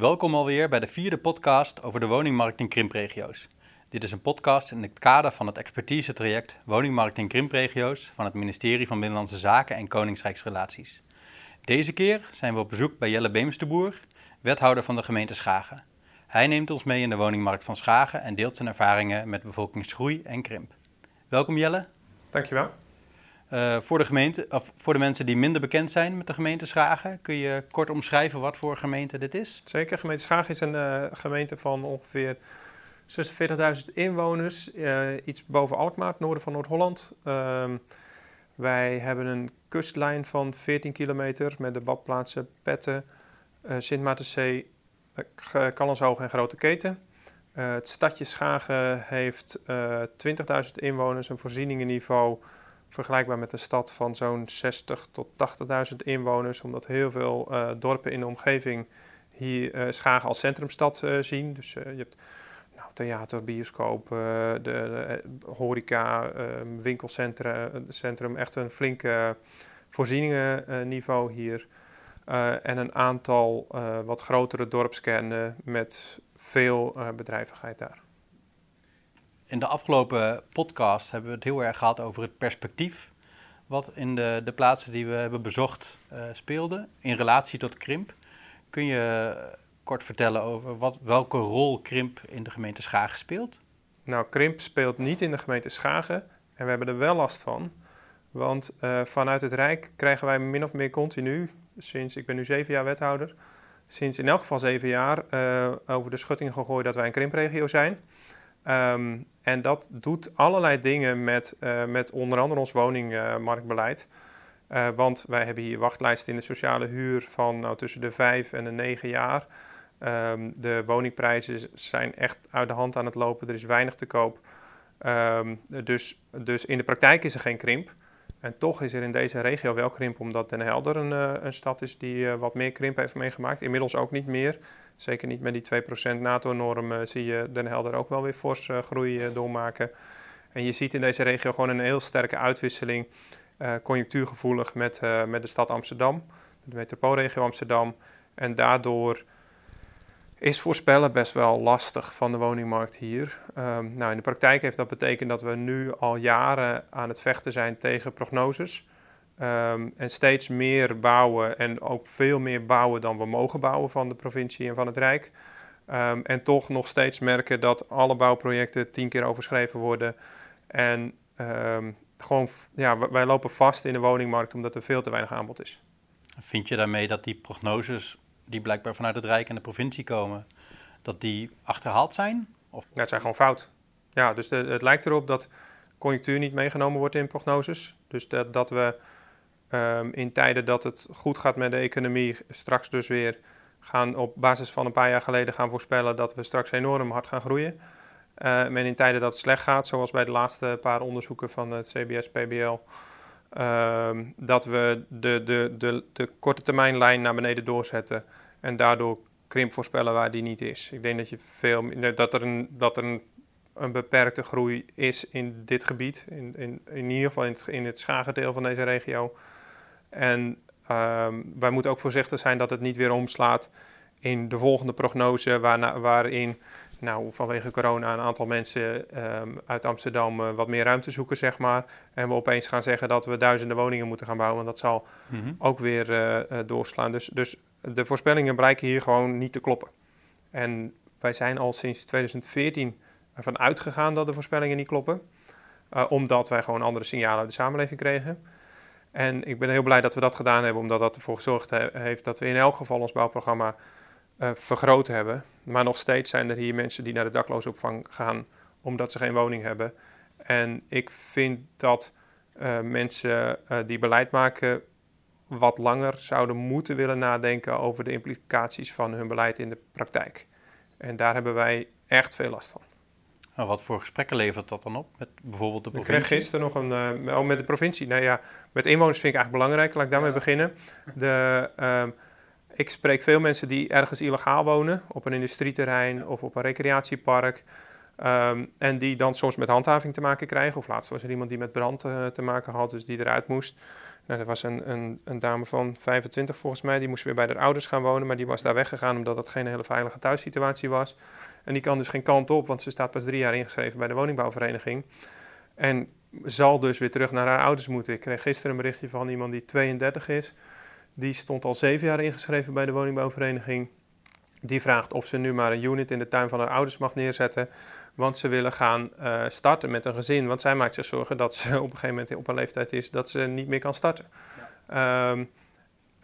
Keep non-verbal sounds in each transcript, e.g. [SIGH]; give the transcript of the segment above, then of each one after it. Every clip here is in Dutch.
Welkom alweer bij de vierde podcast over de woningmarkt in krimpregio's. Dit is een podcast in het kader van het expertise-traject Woningmarkt in krimpregio's van het ministerie van Binnenlandse Zaken en Koningsrijksrelaties. Deze keer zijn we op bezoek bij Jelle Beemsterboer, wethouder van de gemeente Schagen. Hij neemt ons mee in de woningmarkt van Schagen en deelt zijn ervaringen met bevolkingsgroei en krimp. Welkom Jelle. Dankjewel. Uh, voor, de gemeente, of voor de mensen die minder bekend zijn met de gemeente Schagen, kun je kort omschrijven wat voor gemeente dit is? Zeker. Gemeente Schagen is een uh, gemeente van ongeveer 46.000 inwoners, uh, iets boven Alkmaar, noorden van Noord-Holland. Ehm, wij hebben een kustlijn van 14 kilometer met de badplaatsen Petten, Sint Maartenzee, en Grote Keten. het stadje Schagen heeft 20.000 inwoners, een voorzieningenniveau vergelijkbaar met een stad van zo'n 60 tot 80.000 inwoners, omdat heel veel uh, dorpen in de omgeving hier uh, Schagen als centrumstad uh, zien. Dus je hebt nou, theater, bioscoop, de, de, horeca, winkelcentrum, centrum, echt een flinke voorzieningenniveau hier. en een aantal wat grotere dorpskernen met veel bedrijvigheid daar. In de afgelopen podcast hebben we het heel erg gehad over het perspectief wat in de, de plaatsen die we hebben bezocht uh, speelde in relatie tot krimp. Kun je kort vertellen over wat, welke rol krimp in de gemeente Schagen speelt? Nou, krimp speelt niet in de gemeente Schagen en we hebben er wel last van. Want uh, vanuit het Rijk krijgen wij min of meer continu, sinds ik ben nu zeven jaar wethouder, sinds in elk geval zeven jaar over de schutting gegooid dat wij een krimpregio zijn. Um, en dat doet allerlei dingen met, uh, met onder andere ons woningmarktbeleid. Uh, want wij hebben hier wachtlijsten in de sociale huur van nou, tussen de vijf en de negen jaar. Um, de woningprijzen zijn echt uit de hand aan het lopen. Er is weinig te koop. Um, dus, dus in de praktijk is er geen krimp. En toch is er in deze regio wel krimp, omdat Den Helder een, uh, een stad is die wat meer krimp heeft meegemaakt. Inmiddels ook niet meer. Zeker niet met die 2% NATO-norm zie je Den Helder ook wel weer fors groei doormaken. En je ziet in deze regio gewoon een heel sterke uitwisseling, conjunctuurgevoelig met, met de stad Amsterdam, de metropoolregio Amsterdam. En daardoor is voorspellen best wel lastig van de woningmarkt hier. Um, nou, in de praktijk heeft dat betekend dat we nu al jaren aan het vechten zijn tegen prognoses. Um, en steeds meer bouwen en ook veel meer bouwen dan we mogen bouwen van de provincie en van het Rijk. Um, en toch nog steeds merken dat alle bouwprojecten tien keer overschreven worden. En gewoon, ja, wij lopen vast in de woningmarkt omdat er veel te weinig aanbod is. Vind je daarmee dat die prognoses die blijkbaar vanuit het Rijk en de provincie komen, dat die achterhaald zijn? Of? Ja, het zijn gewoon fout. Ja, dus de, het lijkt erop dat conjunctuur niet meegenomen wordt in prognoses. Dus dat, dat we um, in tijden dat het goed gaat met de economie straks dus weer gaan op basis van een paar jaar geleden gaan voorspellen dat we straks enorm hard gaan groeien. Uh, en in tijden dat het slecht gaat, zoals bij de laatste paar onderzoeken van het CBS-PBL, Ehm, dat we de, de, de, de korte termijnlijn naar beneden doorzetten en daardoor krimp voorspellen waar die niet is. Ik denk dat, je veel, dat er, een, dat er een, een beperkte groei is in dit gebied, in, in, in ieder geval in het, in het van deze regio. En um, wij moeten ook voorzichtig zijn dat het niet weer omslaat in de volgende prognose, waarna, waarin nou, vanwege corona een aantal mensen um, uit Amsterdam uh, wat meer ruimte zoeken, zeg maar. En we opeens gaan zeggen dat we duizenden woningen moeten gaan bouwen. Want dat zal mm -hmm. ook weer uh, uh, doorslaan. Dus, dus de voorspellingen blijken hier gewoon niet te kloppen. En wij zijn al sinds 2014 ervan uitgegaan dat de voorspellingen niet kloppen. omdat wij gewoon andere signalen uit de samenleving kregen. En ik ben heel blij dat we dat gedaan hebben, omdat dat ervoor gezorgd he heeft dat we in elk geval ons bouwprogramma uh, vergroot hebben. Maar nog steeds zijn er hier mensen die naar de daklozenopvang gaan omdat ze geen woning hebben. En ik vind dat uh, mensen uh, die beleid maken wat langer zouden moeten willen nadenken over de implicaties van hun beleid in de praktijk. En daar hebben wij echt veel last van. Nou, wat voor gesprekken levert dat dan op met bijvoorbeeld de provincie? Ik kreeg gisteren nog een, uh, oh, met de provincie. Nou ja, met inwoners vind ik eigenlijk belangrijk. Laat ik daarmee ja. beginnen. De, uh, ik spreek veel mensen die ergens illegaal wonen, op een industrieterrein of op een recreatiepark. Um, en die dan soms met handhaving te maken krijgen. Of laatst was er iemand die met brand uh, te maken had, dus die eruit moest. Nou, er was een, een, een, dame van 25 volgens mij, die moest weer bij haar ouders gaan wonen, maar die was daar weggegaan omdat het geen hele veilige thuissituatie was. En die kan dus geen kant op, want ze staat pas drie jaar ingeschreven bij de woningbouwvereniging. En zal dus weer terug naar haar ouders moeten. Ik kreeg gisteren een berichtje van iemand die 32 is. Die stond al zeven jaar ingeschreven bij de woningbouwvereniging. Die vraagt of ze nu maar een unit in de tuin van haar ouders mag neerzetten. Want ze willen gaan uh, starten met een gezin. Want zij maakt zich zorgen dat ze [LAUGHS] op een gegeven moment op een leeftijd is dat ze niet meer kan starten. Ja. Um,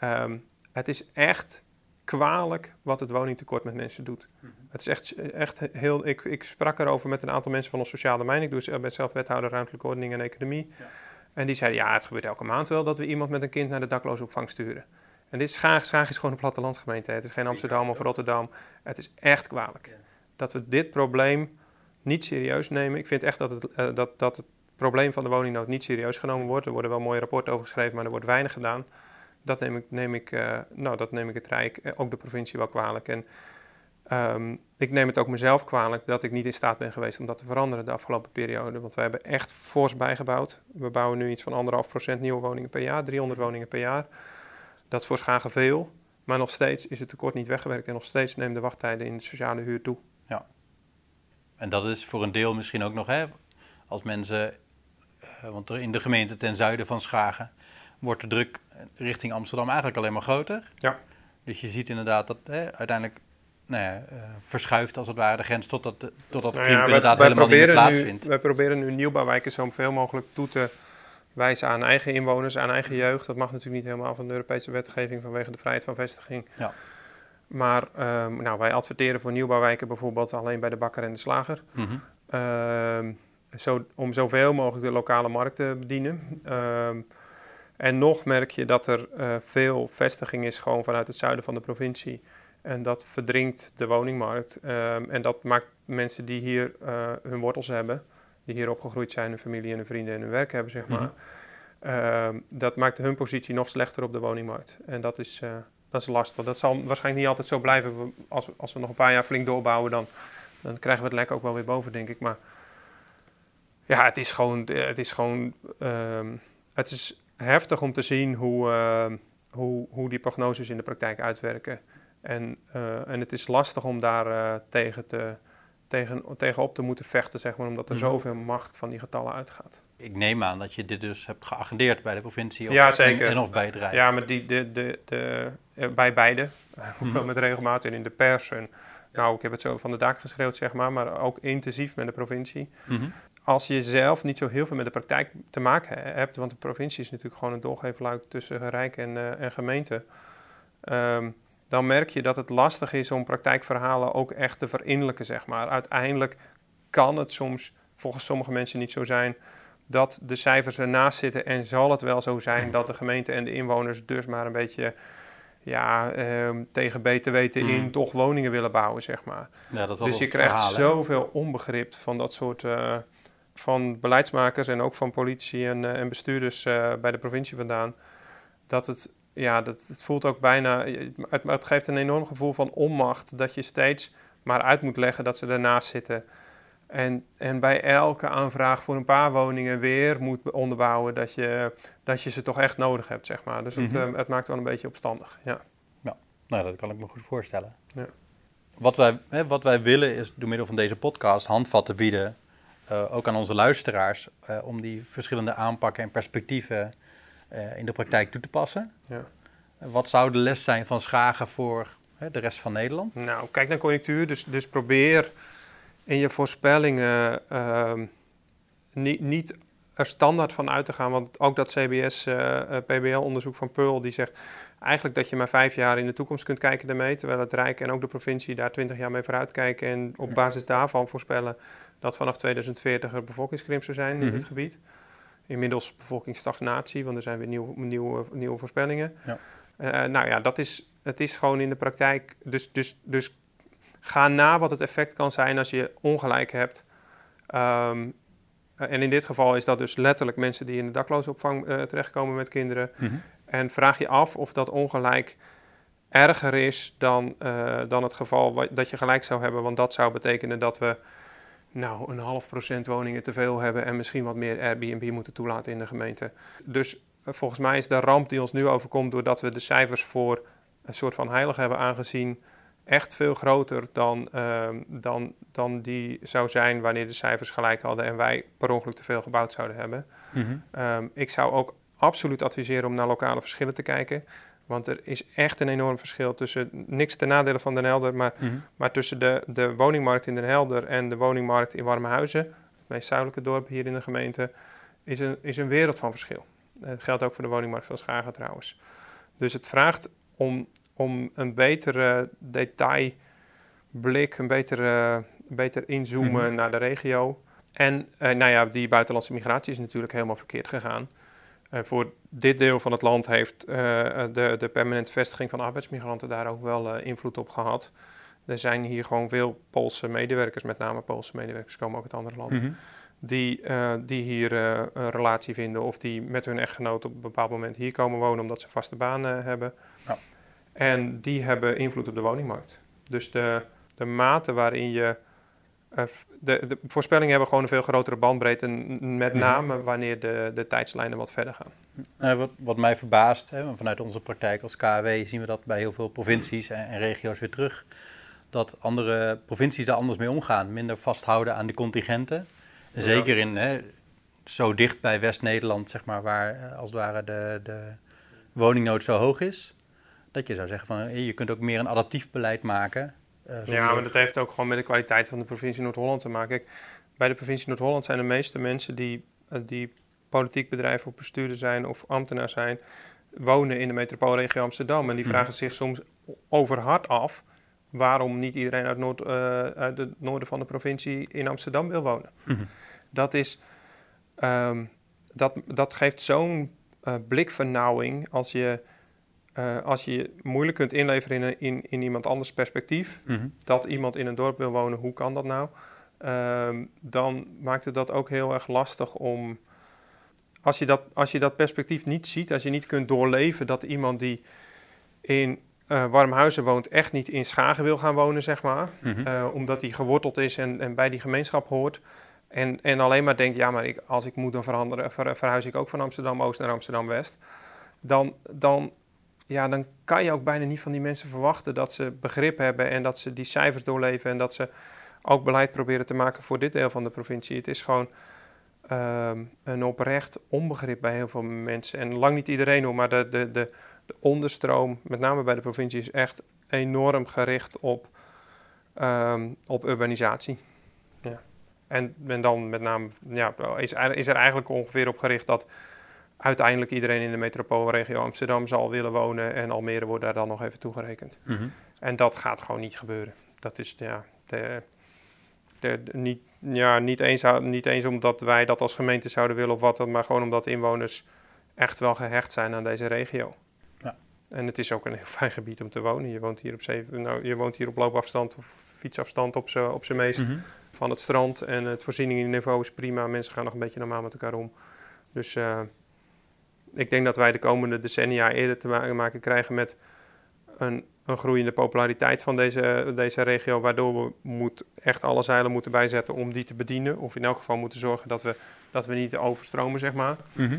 um, het is echt kwalijk wat het woningtekort met mensen doet. Mm -hmm. Het is echt, echt heel. Ik, ik sprak erover met een aantal mensen van ons sociaal domein. Ik doe, ben zelf wethouder ruimtelijke ordening en economie. Ja. En die zeiden: Ja, het gebeurt elke maand wel dat we iemand met een kind naar de daklozenopvang sturen. En dit is Schaag. Schaag is gewoon een plattelandsgemeente. Het is geen Amsterdam of Rotterdam. Het is echt kwalijk. Ja. Dat we dit probleem niet serieus nemen. Ik vind echt dat het, uh, dat, dat het probleem van de woningnood niet serieus genomen wordt. Er worden wel mooie rapporten over geschreven, maar er wordt weinig gedaan. Dat neem ik, neem ik, uh, nou, dat neem ik het Rijk, uh, ook de provincie wel kwalijk. En um, ik neem het ook mezelf kwalijk dat ik niet in staat ben geweest om dat te veranderen de afgelopen periode. Want wij hebben echt fors bijgebouwd. We bouwen nu iets van anderhalf procent nieuwe woningen per jaar, 300 woningen per jaar. Dat is voor Schagen veel. Maar nog steeds is het tekort niet weggewerkt en nog steeds nemen de wachttijden in de sociale huur toe. Ja. En dat is voor een deel misschien ook nog, hè, als mensen, uh, want er in de gemeente ten zuiden van Schagen wordt de druk richting Amsterdam eigenlijk alleen maar groter. Ja. Dus je ziet inderdaad dat hè, uiteindelijk nou ja, uh, verschuift als het ware de grens totdat, totdat nou inderdaad wij, helemaal niet plaatsvindt. Nu, wij proberen nu nieuwbouwwijken zoveel mogelijk toe te wijzen aan eigen inwoners, aan eigen jeugd. Dat mag natuurlijk niet helemaal van de Europese wetgeving vanwege de vrijheid van vestiging. Ja. Maar um, nou, wij adverteren voor nieuwbouwwijken bijvoorbeeld alleen bij de bakker en de slager. Mhm. Um, zo, om zoveel mogelijk de lokale markt te bedienen. Um, en nog merk je dat er uh, veel vestiging is gewoon vanuit het zuiden van de provincie. En dat verdringt de woningmarkt. en dat maakt mensen die hier uh, hun wortels hebben, die hier opgegroeid zijn, hun familie en hun vrienden en hun werk hebben, zeg maar. Mhm. dat maakt hun positie nog slechter op de woningmarkt. En dat is, uh, dat is lastig. Dat zal waarschijnlijk niet altijd zo blijven. Als we, als we nog een paar jaar flink doorbouwen, dan, dan krijgen we het lek ook wel weer boven, denk ik. Maar ja, het is gewoon. Het is, gewoon, um, het is heftig om te zien hoe, uh, hoe, hoe die prognoses in de praktijk uitwerken. En, uh, en het is lastig om daar uh, tegen, te, tegen, tegenop te moeten vechten, zeg maar, omdat er mm-hmm. zoveel macht van die getallen uitgaat. Ik neem aan dat je dit dus hebt geagendeerd bij de provincie of, ja, zeker. En, en of bij het Rijk. Ja, maar die, de, de, de, de bij beide. Hoeveel mm-hmm. met regelmaat en in de pers. En, nou, ik heb het zo van de dak geschreeuwd, zeg maar, maar ook intensief met de provincie. Mm-hmm. Als je zelf niet zo heel veel met de praktijk te maken hebt, want de provincie is natuurlijk gewoon een doorgeefluik tussen Rijk en, uh, en gemeente. Um, dan merk je dat het lastig is om praktijkverhalen ook echt te verinnerlijken, zeg maar. Uiteindelijk kan het soms volgens sommige mensen niet zo zijn dat de cijfers ernaast zitten en zal het wel zo zijn dat de gemeente en de inwoners dus maar een beetje ja, eh, tegen beter weten in mm. toch woningen willen bouwen, zeg maar. Ja, dat dus je krijgt verhaal, zoveel onbegrip van dat soort uh, van beleidsmakers en ook van politie en, uh, en bestuurders uh, bij de provincie vandaan, dat het ja, dat, het voelt ook bijna. Het, het, geeft een enorm gevoel van onmacht. Dat je steeds maar uit moet leggen dat ze ernaast zitten. En, en bij elke aanvraag voor een paar woningen weer moet onderbouwen dat je, dat je ze toch echt nodig hebt, zeg maar. Dus het, mm -hmm. uh, het maakt wel een beetje opstandig. Ja. ja, nou, dat kan ik me goed voorstellen. Ja. Wat, wij, hè, wat wij willen is door middel van deze podcast handvatten bieden, uh, ook aan onze luisteraars, uh, om die verschillende aanpakken en perspectieven in de praktijk toe te passen. Ja. Wat zou de les zijn van Schagen voor hè, de rest van Nederland? Nou, kijk naar conjunctuur. Dus, dus probeer in je voorspellingen uh, niet, niet er standaard van uit te gaan. Want ook dat CBS uh, PBL-onderzoek van Pearl die zegt eigenlijk dat je maar vijf jaar in de toekomst kunt kijken daarmee. Terwijl het Rijk en ook de provincie daar twintig jaar mee vooruit kijken. En op basis daarvan voorspellen dat vanaf 2040 er bevolkingskrimp zou zijn in mm-hmm. dit gebied. Inmiddels bevolkingsstagnatie, want er zijn weer nieuw, nieuwe, nieuwe voorspellingen. Ja. Uh, nou ja, dat is, het is gewoon in de praktijk. Dus, dus, dus ga na wat het effect kan zijn als je ongelijk hebt. Um, en in dit geval is dat dus letterlijk mensen die in de daklozenopvang uh, terechtkomen met kinderen. Mm-hmm. En vraag je af of dat ongelijk erger is dan, uh, dan het geval dat je gelijk zou hebben. Want dat zou betekenen dat we nou, een half procent woningen te veel hebben en misschien wat meer Airbnb moeten toelaten in de gemeente. Dus volgens mij is de ramp die ons nu overkomt doordat we de cijfers voor een soort van heilig hebben aangezien, echt veel groter dan, ehm, dan, dan die zou zijn wanneer de cijfers gelijk hadden en wij per ongeluk te veel gebouwd zouden hebben. Mhm. Ehm, ik zou ook absoluut adviseren om naar lokale verschillen te kijken. Want er is echt een enorm verschil tussen, niks ten nadele van Den Helder, maar, Mhm. maar tussen de, de woningmarkt in Den Helder en de woningmarkt in Warmhuizen, het meest zuidelijke dorp hier in de gemeente, is een, is een wereld van verschil. Dat geldt ook voor de woningmarkt van Schagen trouwens. Dus het vraagt om, om een betere detailblik, een betere, beter inzoomen Mhm. naar de regio. En eh, nou ja, die buitenlandse migratie is natuurlijk helemaal verkeerd gegaan. Voor dit deel van het land heeft eh, de, de permanente vestiging van arbeidsmigranten daar ook wel eh, invloed op gehad. Er zijn hier gewoon veel Poolse medewerkers, met name Poolse medewerkers, komen ook uit andere landen Mhm. die, die hier een relatie vinden of die met hun echtgenoot op een bepaald moment hier komen wonen omdat ze vaste baan eh, hebben. En die hebben invloed op de woningmarkt. Dus de, de mate waarin je. eh, de, de voorspellingen hebben gewoon een veel grotere bandbreedte, met Mhm. name wanneer de, de tijdslijnen wat verder gaan. Nou, wat, wat mij verbaast, hè, vanuit onze praktijk als KW zien we dat bij heel veel provincies en, en regio's weer terug. Dat andere provincies daar anders mee omgaan. Minder vasthouden aan de contingenten. Zeker in hè, zo dicht bij West-Nederland, zeg maar, waar eh, als het ware de, de woningnood zo hoog is. Dat je zou zeggen van je kunt ook meer een adaptief beleid maken. eh, Ja, maar dat heeft ook gewoon met de kwaliteit van de provincie Noord-Holland te maken. Kijk, bij de provincie Noord-Holland zijn de meeste mensen die, eh, die politiek bedrijf of bestuurder zijn of ambtenaar zijn, wonen in de metropoolregio Amsterdam. En die Mhm. vragen zich soms overhard af waarom niet iedereen uit, Noord, eh, uit het noorden van de provincie in Amsterdam wil wonen. Mhm. Dat, is, ehm, dat, dat geeft zo'n eh, blikvernauwing als je, eh, als je je moeilijk kunt inleveren in, een- in, in iemand anders perspectief Mhm. dat iemand in een dorp wil wonen, hoe kan dat nou? Ehm, dan maakt het dat ook heel erg lastig om. Als je, dat, als je dat perspectief niet ziet, als je niet kunt doorleven dat iemand die in eh Warmhuizen woont, echt niet in Schagen wil gaan wonen, zeg maar. Mhm. Eh, omdat hij geworteld is en, en bij die gemeenschap hoort. En, en alleen maar denkt, ja, maar ik, als ik moet dan veranderen, ver- verhuis ik ook van Amsterdam-Oost naar Amsterdam-West. Dan, dan, ja, dan kan je ook bijna niet van die mensen verwachten dat ze begrip hebben en dat ze die cijfers doorleven en dat ze ook beleid proberen te maken voor dit deel van de provincie. Het is gewoon ehm, een oprecht onbegrip bij heel veel mensen. En lang niet iedereen hoor, maar de, de, de, de onderstroom, met name bij de provincie, is echt enorm gericht op, ehm, op urbanisatie. Ja. En, en dan met name ja, is, is er eigenlijk ongeveer op gericht dat uiteindelijk iedereen in de metropoolregio Amsterdam zal willen wonen en Almere wordt daar dan nog even toegerekend. Mhm. En dat gaat gewoon niet gebeuren. Dat is ja, de, de, de- niet, ja, niet, eens, niet eens omdat wij dat als gemeente zouden willen of wat dan, maar gewoon omdat inwoners echt wel gehecht zijn aan deze regio. Ja. En het is ook een heel [LAUGHS] fijn gebied om te wonen. Je woont hier op, zeven, nou, je woont hier op loopafstand of fietsafstand op z'n op meest Mhm. van het strand. En het voorzieningenniveau is prima. Mensen gaan nog een beetje normaal met elkaar om. Dus eh, ik denk dat wij de komende decennia eerder te ma- maken krijgen met een, een groeiende populariteit van deze, deze regio. Waardoor we moet echt alle zeilen moeten bijzetten om die te bedienen. Of in elk geval moeten zorgen dat we, dat we niet overstromen, zeg maar. Mhm.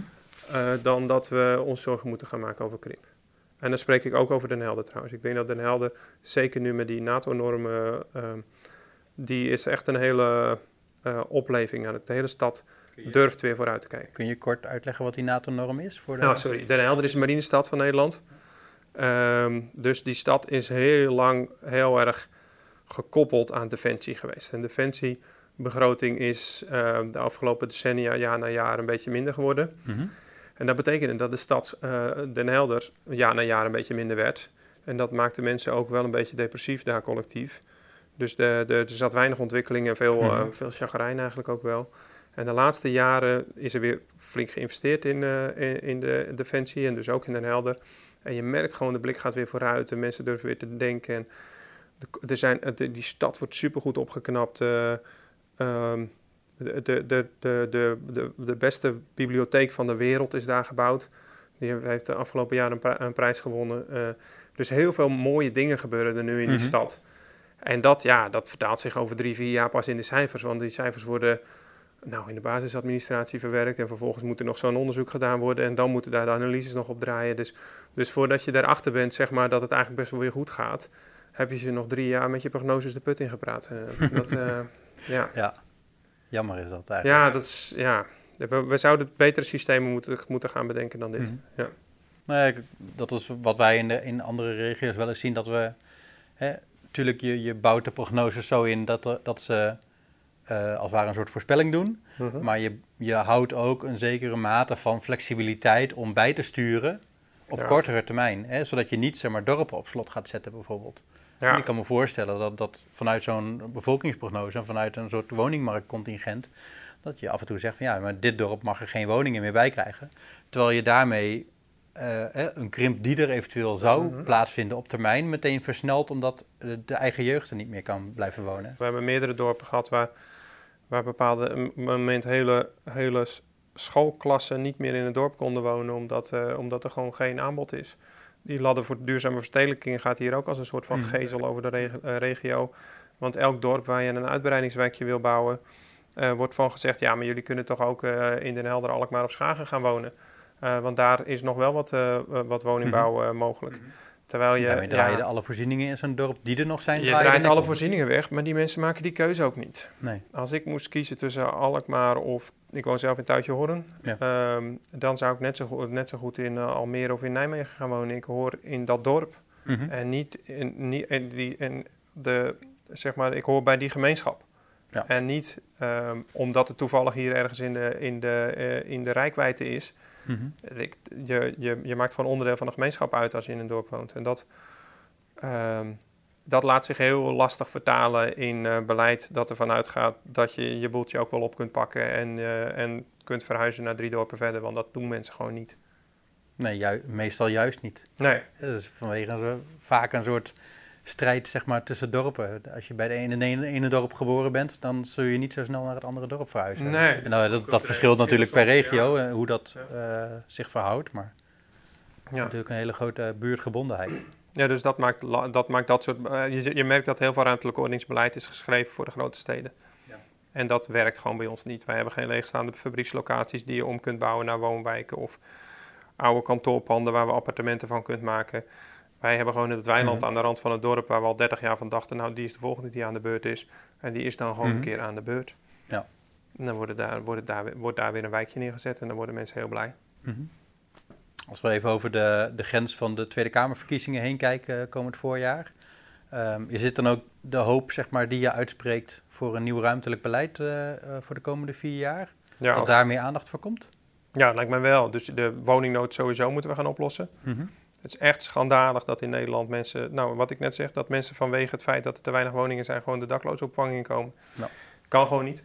eh, dan dat we ons zorgen moeten gaan maken over krimp. En dan spreek ik ook over Den Helder trouwens. Ik denk dat Den Helder, zeker nu met die NATO-normen, ehm, die is echt een hele eh, opleving aan het. De hele stad durft weer vooruit te kijken. Kun je kort uitleggen wat die NATO-norm is? Voor de... Nou, sorry. Den Helder is de marinestad van Nederland. Ehm, dus die stad is heel lang heel erg gekoppeld aan defensie geweest. En defensiebegroting is ehm, de afgelopen decennia jaar na jaar een beetje minder geworden. Mhm. En dat betekende dat de stad eh, Den Helder jaar na jaar een beetje minder werd. En dat maakte mensen ook wel een beetje depressief daar collectief. Dus de, de, er zat weinig ontwikkeling en veel, eh, Mhm. veel chagrijn eigenlijk ook wel. En de laatste jaren is er weer flink geïnvesteerd in, eh, in, in de defensie en dus ook in Den Helder. En je merkt gewoon, de blik gaat weer vooruit en mensen durven weer te denken. En de, er zijn, de, die stad wordt supergoed opgeknapt. eh, ehm, de, de, de, de, de, de, beste bibliotheek van de wereld is daar gebouwd. Die heeft de afgelopen jaar een, pri- een prijs gewonnen. Eh, dus heel veel mooie dingen gebeuren er nu in die Mhm. stad. En dat, ja, dat vertaalt zich over drie, vier jaar pas in de cijfers. Want die cijfers worden nou, in de basisadministratie verwerkt. En vervolgens moet er nog zo'n onderzoek gedaan worden. En dan moeten daar de analyses nog op draaien. Dus, dus voordat je daarachter bent, zeg maar, dat het eigenlijk best wel weer goed gaat, heb je ze nog drie jaar met je prognoses de put ingepraat. Uh, dat, uh, [LAUGHS] ja. ja, jammer is dat eigenlijk. Ja, dat is, ja. We, we zouden betere systemen moeten, moeten gaan bedenken dan dit. Mm -hmm. ja. Nee, dat is wat wij in, de, in andere regio's wel eens zien, dat we... Hè, natuurlijk, je, je bouwt de prognoses zo in dat, er, dat ze uh, als het ware een soort voorspelling doen. Uh -huh. Maar je, je houdt ook een zekere mate van flexibiliteit om bij te sturen op ja. kortere termijn. Hè, zodat je niet zeg maar, dorpen op slot gaat zetten bijvoorbeeld. Ja. Ik kan me voorstellen dat, dat vanuit zo'n bevolkingsprognose en vanuit een soort woningmarktcontingent... dat je af en toe zegt van ja, maar dit dorp mag er geen woningen meer bij krijgen. Terwijl je daarmee uh, een krimp die er eventueel zou uh -huh. plaatsvinden op termijn meteen versnelt omdat de eigen jeugd er niet meer kan blijven wonen. We hebben meerdere dorpen gehad waar, waar bepaalde moment hele, hele schoolklassen niet meer in het dorp konden wonen omdat, uh, omdat er gewoon geen aanbod is. Die ladder voor duurzame verstedelijking gaat hier ook als een soort van gezel over de reg uh, regio. Want elk dorp waar je een uitbreidingswijkje wil bouwen, wordt van gezegd, ja, maar jullie kunnen toch ook in Den Helder, Alkmaar of Schagen gaan wonen. Want daar is nog wel wat, wat woningbouw uh, mogelijk. Terwijl je, Daarmee draai je ja, alle voorzieningen in zo'n dorp die er nog zijn. Je draait alle voorzieningen weg, maar die mensen maken die keuze ook niet. Nee. Als ik moest kiezen tussen Alkmaar of ik woon zelf in Tuitje Horren, ja. um, dan zou ik net zo, goed, net zo goed in Almere of in Nijmegen gaan wonen. Ik hoor in dat dorp mm -hmm. en niet in, niet in, die, in de, zeg maar, ik hoor bij die gemeenschap. Ja. En niet um, omdat het toevallig hier ergens in de, in de, in de rijkwijde is. Mm -hmm. ik, je, je, je maakt gewoon onderdeel van de gemeenschap uit als je in een dorp woont. En dat, um, dat laat zich heel lastig vertalen in uh, beleid dat ervan uitgaat dat je je boeltje ook wel op kunt pakken en, uh, en kunt verhuizen naar drie dorpen verder, want dat doen mensen gewoon niet. Nee, ju meestal juist niet. Nee. Dat is vanwege een, vaak een soort strijd zeg maar, tussen dorpen. Als je bij de ene, ene, ene dorp geboren bent, dan zul je niet zo snel naar het andere dorp verhuizen. Nee. En nou, dat, dat verschilt natuurlijk per regio, ja. hoe dat uh, zich verhoudt. Maar ja. natuurlijk een hele grote buurtgebondenheid. Ja, dus dat maakt dat, maakt dat soort... Uh, je, je, merkt dat heel veel ruimtelijk ordeningsbeleid is geschreven voor de grote steden. Ja. En dat werkt gewoon bij ons niet. Wij hebben geen leegstaande fabriekslocaties die je om kunt bouwen naar woonwijken... of oude kantoorpanden waar we appartementen van kunt maken... Wij hebben gewoon het weiland mm -hmm. aan de rand van het dorp waar we al 30 jaar van dachten, nou die is de volgende die aan de beurt is. En die is dan gewoon mm -hmm. een keer aan de beurt. Ja. En dan wordt daar, wordt, daar, wordt daar weer een wijkje neergezet en dan worden mensen heel blij. Mm -hmm. Als we even over de, de grens van de Tweede Kamerverkiezingen heen kijken komend voorjaar. Um, is dit dan ook de hoop zeg maar, die je uitspreekt voor een nieuw ruimtelijk beleid uh, uh, voor de komende vier jaar? Ja, dat als... daar meer aandacht voor komt? Ja, lijkt mij wel. Dus de woningnood sowieso moeten we gaan oplossen. Het is echt schandalig dat in Nederland mensen, nou wat ik net zeg, dat mensen vanwege het feit dat er te weinig woningen zijn, gewoon de daklozenopvang inkomen. Ja. Kan gewoon niet.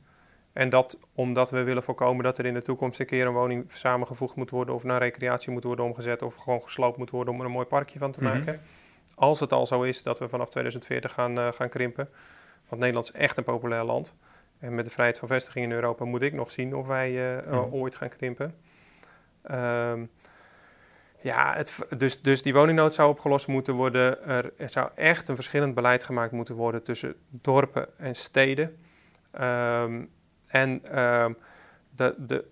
En dat omdat we willen voorkomen dat er in de toekomst een keer een woning samengevoegd moet worden of naar recreatie moet worden omgezet of gewoon gesloopt moet worden om er een mooi parkje van te maken. Mm -hmm. Als het al zo is dat we vanaf 2040 gaan, uh, gaan krimpen. Want Nederland is echt een populair land. En met de vrijheid van vestiging in Europa moet ik nog zien of wij uh, mm -hmm. ooit gaan krimpen. Um, ja, het, dus, dus die woningnood zou opgelost moeten worden. Er, er, zou echt een verschillend beleid gemaakt moeten worden tussen dorpen en steden. Um, en um, de, de,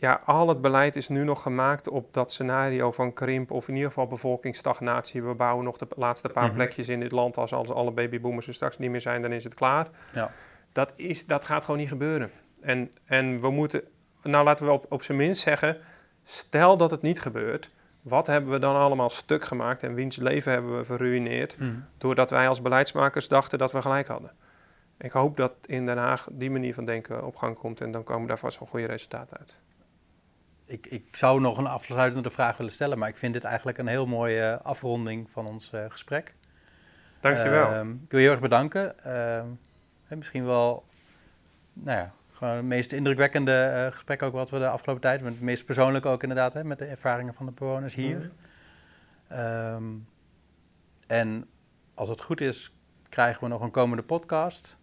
ja, al het beleid is nu nog gemaakt op dat scenario van krimp of in ieder geval bevolkingsstagnatie. We bouwen nog de laatste paar mm -hmm. plekjes in dit land. Als, als alle babyboomers er straks niet meer zijn, dan is het klaar. Ja. Dat, is, dat gaat gewoon niet gebeuren. En, en we moeten, nou laten we op, op zijn minst zeggen, stel dat het niet gebeurt wat hebben we dan allemaal stuk gemaakt en wiens leven hebben we verruineerd, mm. doordat wij als beleidsmakers dachten dat we gelijk hadden. Ik hoop dat in Den Haag die manier van denken op gang komt en dan komen daar vast wel goede resultaten uit. Ik, ik zou nog een afsluitende vraag willen stellen, maar ik vind dit eigenlijk een heel mooie afronding van ons uh, gesprek. Dankjewel. Uh, ik wil je heel erg bedanken. Uh, misschien wel, nou ja, gewoon het meest indrukwekkende uh, gesprek ook wat we de afgelopen tijd, met het meest persoonlijk ook inderdaad, hè, met de ervaringen van de bewoners hier. Mm. Um, en als het goed is, krijgen we nog een komende podcast.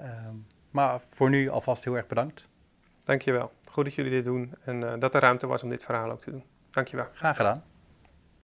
Um, maar voor nu alvast heel erg bedankt. Dankjewel. Goed dat jullie dit doen en uh, dat er ruimte was om dit verhaal ook te doen. Dankjewel. Graag gedaan.